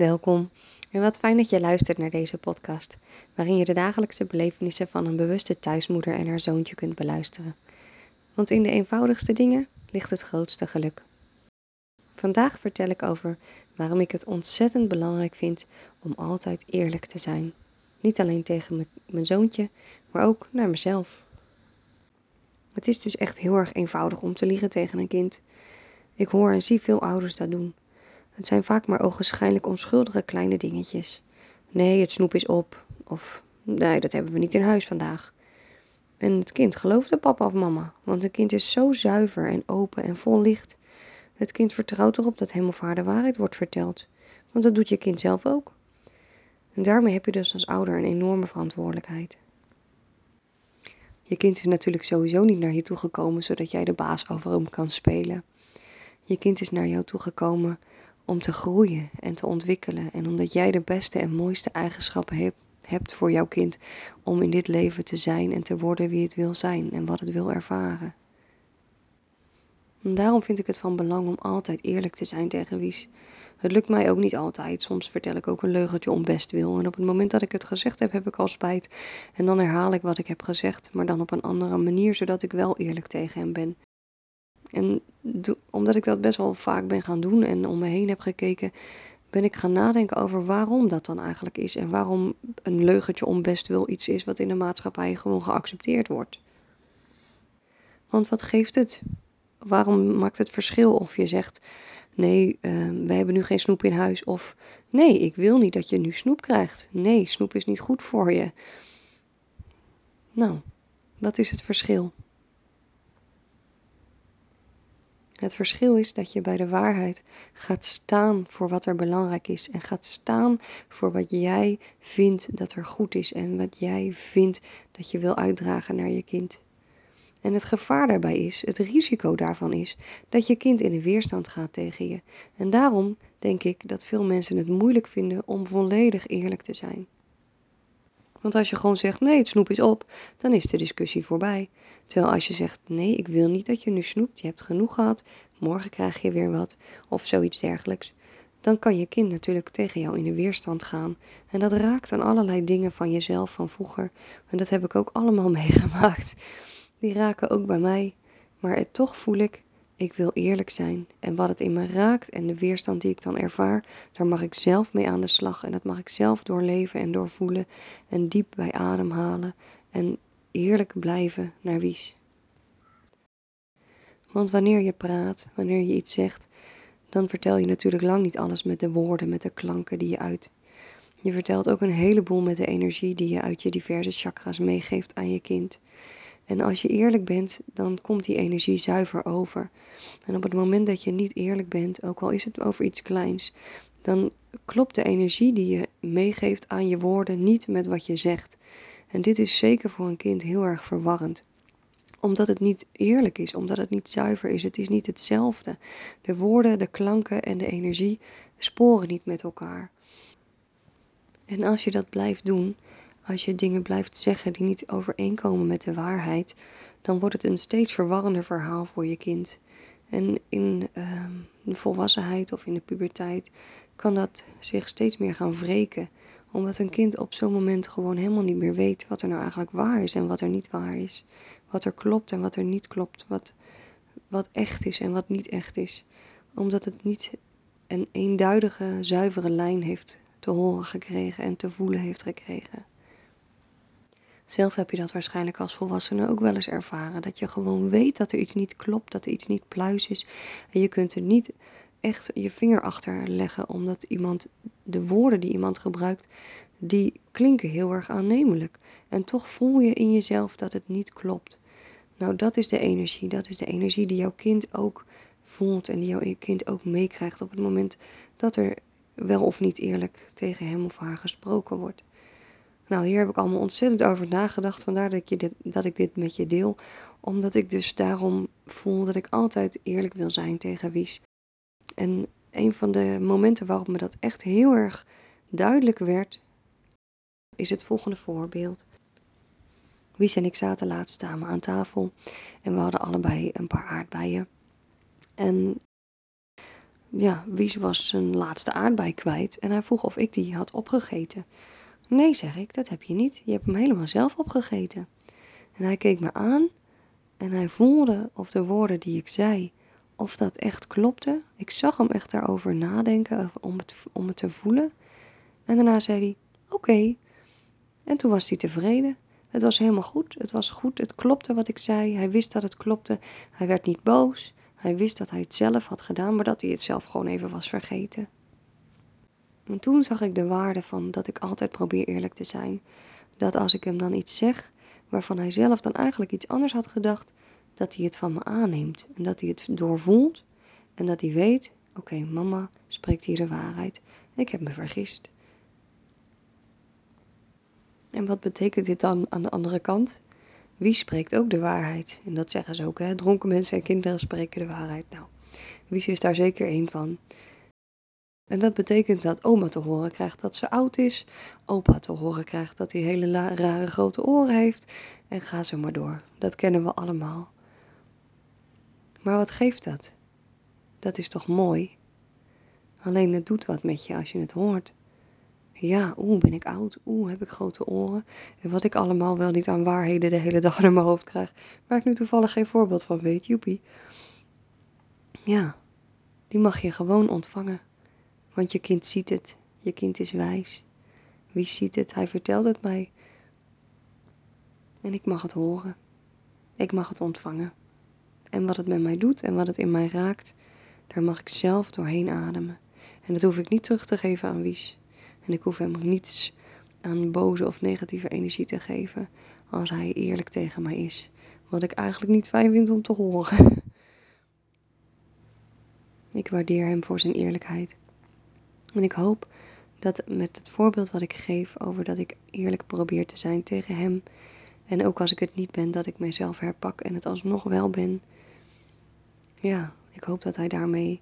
Welkom en wat fijn dat je luistert naar deze podcast, waarin je de dagelijkse belevenissen van een bewuste thuismoeder en haar zoontje kunt beluisteren. Want in de eenvoudigste dingen ligt het grootste geluk. Vandaag vertel ik over waarom ik het ontzettend belangrijk vind om altijd eerlijk te zijn. Niet alleen tegen mijn zoontje, maar ook naar mezelf. Het is dus echt heel erg eenvoudig om te liegen tegen een kind. Ik hoor en zie veel ouders dat doen. Het zijn vaak maar ogenschijnlijk onschuldige kleine dingetjes. Nee, het snoep is op. Of nee, dat hebben we niet in huis vandaag. En het kind geloofde papa of mama, want een kind is zo zuiver en open en vol licht. Het kind vertrouwt erop dat hem of haar de waarheid wordt verteld, want dat doet je kind zelf ook. En daarmee heb je dus als ouder een enorme verantwoordelijkheid. Je kind is natuurlijk sowieso niet naar je toe gekomen zodat jij de baas over hem kan spelen. Je kind is naar jou toe gekomen om te groeien en te ontwikkelen. En omdat jij de beste en mooiste eigenschappen hebt voor jouw kind om in dit leven te zijn en te worden wie het wil zijn en wat het wil ervaren. En daarom vind ik het van belang om altijd eerlijk te zijn tegen Wies. Het lukt mij ook niet altijd. Soms vertel ik ook een leugentje om best wil. En op het moment dat ik het gezegd heb, heb ik al spijt. En dan herhaal ik wat ik heb gezegd, maar dan op een andere manier, zodat ik wel eerlijk tegen hem ben. En omdat ik dat best wel vaak ben gaan doen en om me heen heb gekeken, ben ik gaan nadenken over waarom dat dan eigenlijk is. En waarom een leugentje om best wil iets is wat in de maatschappij gewoon geaccepteerd wordt. Want wat geeft het? Waarom maakt het verschil of je zegt: nee, uh, we hebben nu geen snoep in huis. Of nee, ik wil niet dat je nu snoep krijgt. Nee, snoep is niet goed voor je. Nou, wat is het verschil? Het verschil is dat je bij de waarheid gaat staan voor wat er belangrijk is en gaat staan voor wat jij vindt dat er goed is en wat jij vindt dat je wil uitdragen naar je kind. En het gevaar daarbij is, het risico daarvan is, dat je kind in de weerstand gaat tegen je. En daarom denk ik dat veel mensen het moeilijk vinden om volledig eerlijk te zijn. Want als je gewoon zegt nee, het snoep is op, dan is de discussie voorbij. Terwijl als je zegt nee, ik wil niet dat je nu snoept, je hebt genoeg gehad, morgen krijg je weer wat of zoiets dergelijks, dan kan je kind natuurlijk tegen jou in de weerstand gaan. En dat raakt aan allerlei dingen van jezelf van vroeger. En dat heb ik ook allemaal meegemaakt. Die raken ook bij mij. Maar toch voel ik, ik wil eerlijk zijn. En wat het in me raakt en de weerstand die ik dan ervaar, daar mag ik zelf mee aan de slag. En dat mag ik zelf doorleven en doorvoelen. En diep bij ademhalen. En eerlijk blijven naar wies. Want wanneer je praat, wanneer je iets zegt, dan vertel je natuurlijk lang niet alles met de woorden, met de klanken die je uit. Je vertelt ook een heleboel met de energie die je uit je diverse chakras meegeeft aan je kind. En als je eerlijk bent, dan komt die energie zuiver over. En op het moment dat je niet eerlijk bent, ook al is het over iets kleins, dan klopt de energie die je meegeeft aan je woorden niet met wat je zegt. En dit is zeker voor een kind heel erg verwarrend omdat het niet eerlijk is, omdat het niet zuiver is. Het is niet hetzelfde. De woorden, de klanken en de energie sporen niet met elkaar. En als je dat blijft doen, als je dingen blijft zeggen die niet overeenkomen met de waarheid, dan wordt het een steeds verwarrender verhaal voor je kind. En in uh, de volwassenheid of in de puberteit kan dat zich steeds meer gaan wreken omdat een kind op zo'n moment gewoon helemaal niet meer weet wat er nou eigenlijk waar is en wat er niet waar is. Wat er klopt en wat er niet klopt. Wat, wat echt is en wat niet echt is. Omdat het niet een eenduidige, zuivere lijn heeft te horen gekregen en te voelen heeft gekregen. Zelf heb je dat waarschijnlijk als volwassene ook wel eens ervaren. Dat je gewoon weet dat er iets niet klopt, dat er iets niet pluis is. En je kunt er niet echt je vinger achter leggen, omdat iemand, de woorden die iemand gebruikt, die klinken heel erg aannemelijk. En toch voel je in jezelf dat het niet klopt. Nou, dat is de energie. Dat is de energie die jouw kind ook voelt en die jouw kind ook meekrijgt op het moment dat er wel of niet eerlijk tegen hem of haar gesproken wordt. Nou, hier heb ik allemaal ontzettend over nagedacht. Vandaar dat ik, dit, dat ik dit met je deel. Omdat ik dus daarom voel dat ik altijd eerlijk wil zijn tegen Wies. En een van de momenten waarop me dat echt heel erg duidelijk werd, is het volgende voorbeeld. Wies en ik zaten laatst samen aan tafel en we hadden allebei een paar aardbeien. En ja, Wies was zijn laatste aardbei kwijt en hij vroeg of ik die had opgegeten. Nee, zeg ik, dat heb je niet. Je hebt hem helemaal zelf opgegeten. En hij keek me aan en hij voelde of de woorden die ik zei, of dat echt klopte. Ik zag hem echt daarover nadenken om het, om het te voelen. En daarna zei hij, oké. En toen was hij tevreden. Het was helemaal goed. Het was goed. Het klopte wat ik zei. Hij wist dat het klopte. Hij werd niet boos. Hij wist dat hij het zelf had gedaan, maar dat hij het zelf gewoon even was vergeten. En toen zag ik de waarde van dat ik altijd probeer eerlijk te zijn. Dat als ik hem dan iets zeg waarvan hij zelf dan eigenlijk iets anders had gedacht, dat hij het van me aanneemt en dat hij het doorvoelt en dat hij weet: oké, mama spreekt hier de waarheid. Ik heb me vergist. En wat betekent dit dan aan de andere kant? Wie spreekt ook de waarheid? En dat zeggen ze ook, hè? Dronken mensen en kinderen spreken de waarheid. Nou, wie is daar zeker één van? En dat betekent dat oma te horen krijgt dat ze oud is, opa te horen krijgt dat hij hele rare grote oren heeft en ga zo maar door. Dat kennen we allemaal. Maar wat geeft dat? Dat is toch mooi? Alleen het doet wat met je als je het hoort. Ja, oeh, ben ik oud? Oeh, heb ik grote oren? En wat ik allemaal wel niet aan waarheden de hele dag in mijn hoofd krijg, waar ik nu toevallig geen voorbeeld van weet, joepie. Ja, die mag je gewoon ontvangen. Want je kind ziet het, je kind is wijs. Wie ziet het? Hij vertelt het mij. En ik mag het horen. Ik mag het ontvangen. En wat het met mij doet en wat het in mij raakt, daar mag ik zelf doorheen ademen. En dat hoef ik niet terug te geven aan Wies. En ik hoef hem niets aan boze of negatieve energie te geven als hij eerlijk tegen mij is. Wat ik eigenlijk niet fijn vind om te horen. Ik waardeer hem voor zijn eerlijkheid. En ik hoop dat met het voorbeeld wat ik geef over dat ik eerlijk probeer te zijn tegen hem. En ook als ik het niet ben, dat ik mezelf herpak en het alsnog wel ben. Ja, ik hoop dat hij daarmee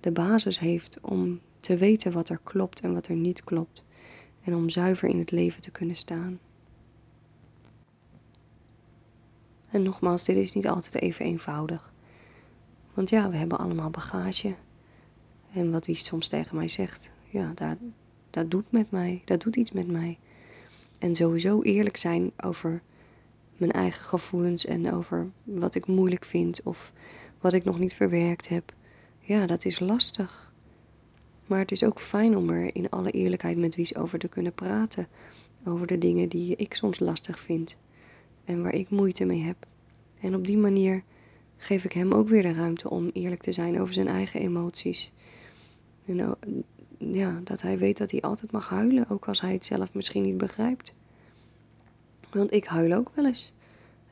de basis heeft om te weten wat er klopt en wat er niet klopt. En om zuiver in het leven te kunnen staan. En nogmaals, dit is niet altijd even eenvoudig. Want ja, we hebben allemaal bagage. En wat wie soms tegen mij zegt, ja, dat, dat doet met mij. Dat doet iets met mij. En sowieso eerlijk zijn over mijn eigen gevoelens en over wat ik moeilijk vind of wat ik nog niet verwerkt heb. Ja, dat is lastig. Maar het is ook fijn om er in alle eerlijkheid met Wies over te kunnen praten. Over de dingen die ik soms lastig vind en waar ik moeite mee heb. En op die manier geef ik hem ook weer de ruimte om eerlijk te zijn over zijn eigen emoties. En ja, dat hij weet dat hij altijd mag huilen, ook als hij het zelf misschien niet begrijpt. Want ik huil ook wel eens.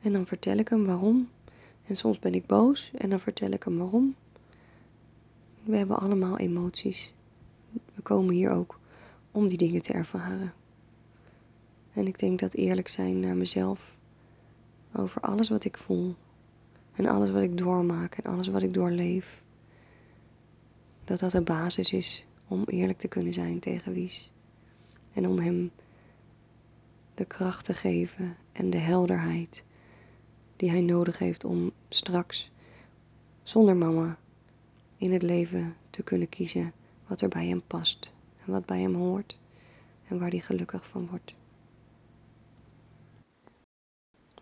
En dan vertel ik hem waarom. En soms ben ik boos en dan vertel ik hem waarom. We hebben allemaal emoties. We komen hier ook om die dingen te ervaren. En ik denk dat eerlijk zijn naar mezelf over alles wat ik voel en alles wat ik doormaak en alles wat ik doorleef, dat dat de basis is om eerlijk te kunnen zijn tegen Wies. En om hem de kracht te geven en de helderheid die hij nodig heeft om straks zonder mama in het leven te kunnen kiezen wat er bij hem past en wat bij hem hoort en waar hij gelukkig van wordt.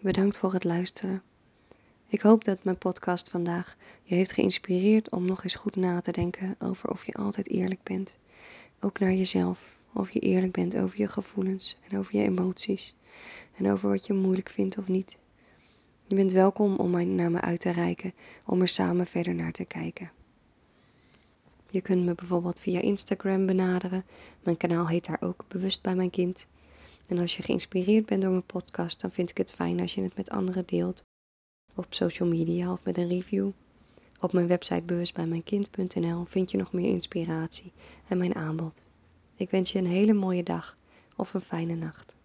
Bedankt voor het luisteren. Ik hoop dat mijn podcast vandaag je heeft geïnspireerd om nog eens goed na te denken over of je altijd eerlijk bent. Ook naar jezelf. Of je eerlijk bent over je gevoelens en over je emoties. En over wat je moeilijk vindt of niet. Je bent welkom om naar me uit te reiken om er samen verder naar te kijken. Je kunt me bijvoorbeeld via Instagram benaderen. Mijn kanaal heet daar ook Bewust bij mijn kind. En als je geïnspireerd bent door mijn podcast, dan vind ik het fijn als je het met anderen deelt op social media of met een review. Op mijn website bewustbijmijnkind.nl vind je nog meer inspiratie en mijn aanbod. Ik wens je een hele mooie dag of een fijne nacht.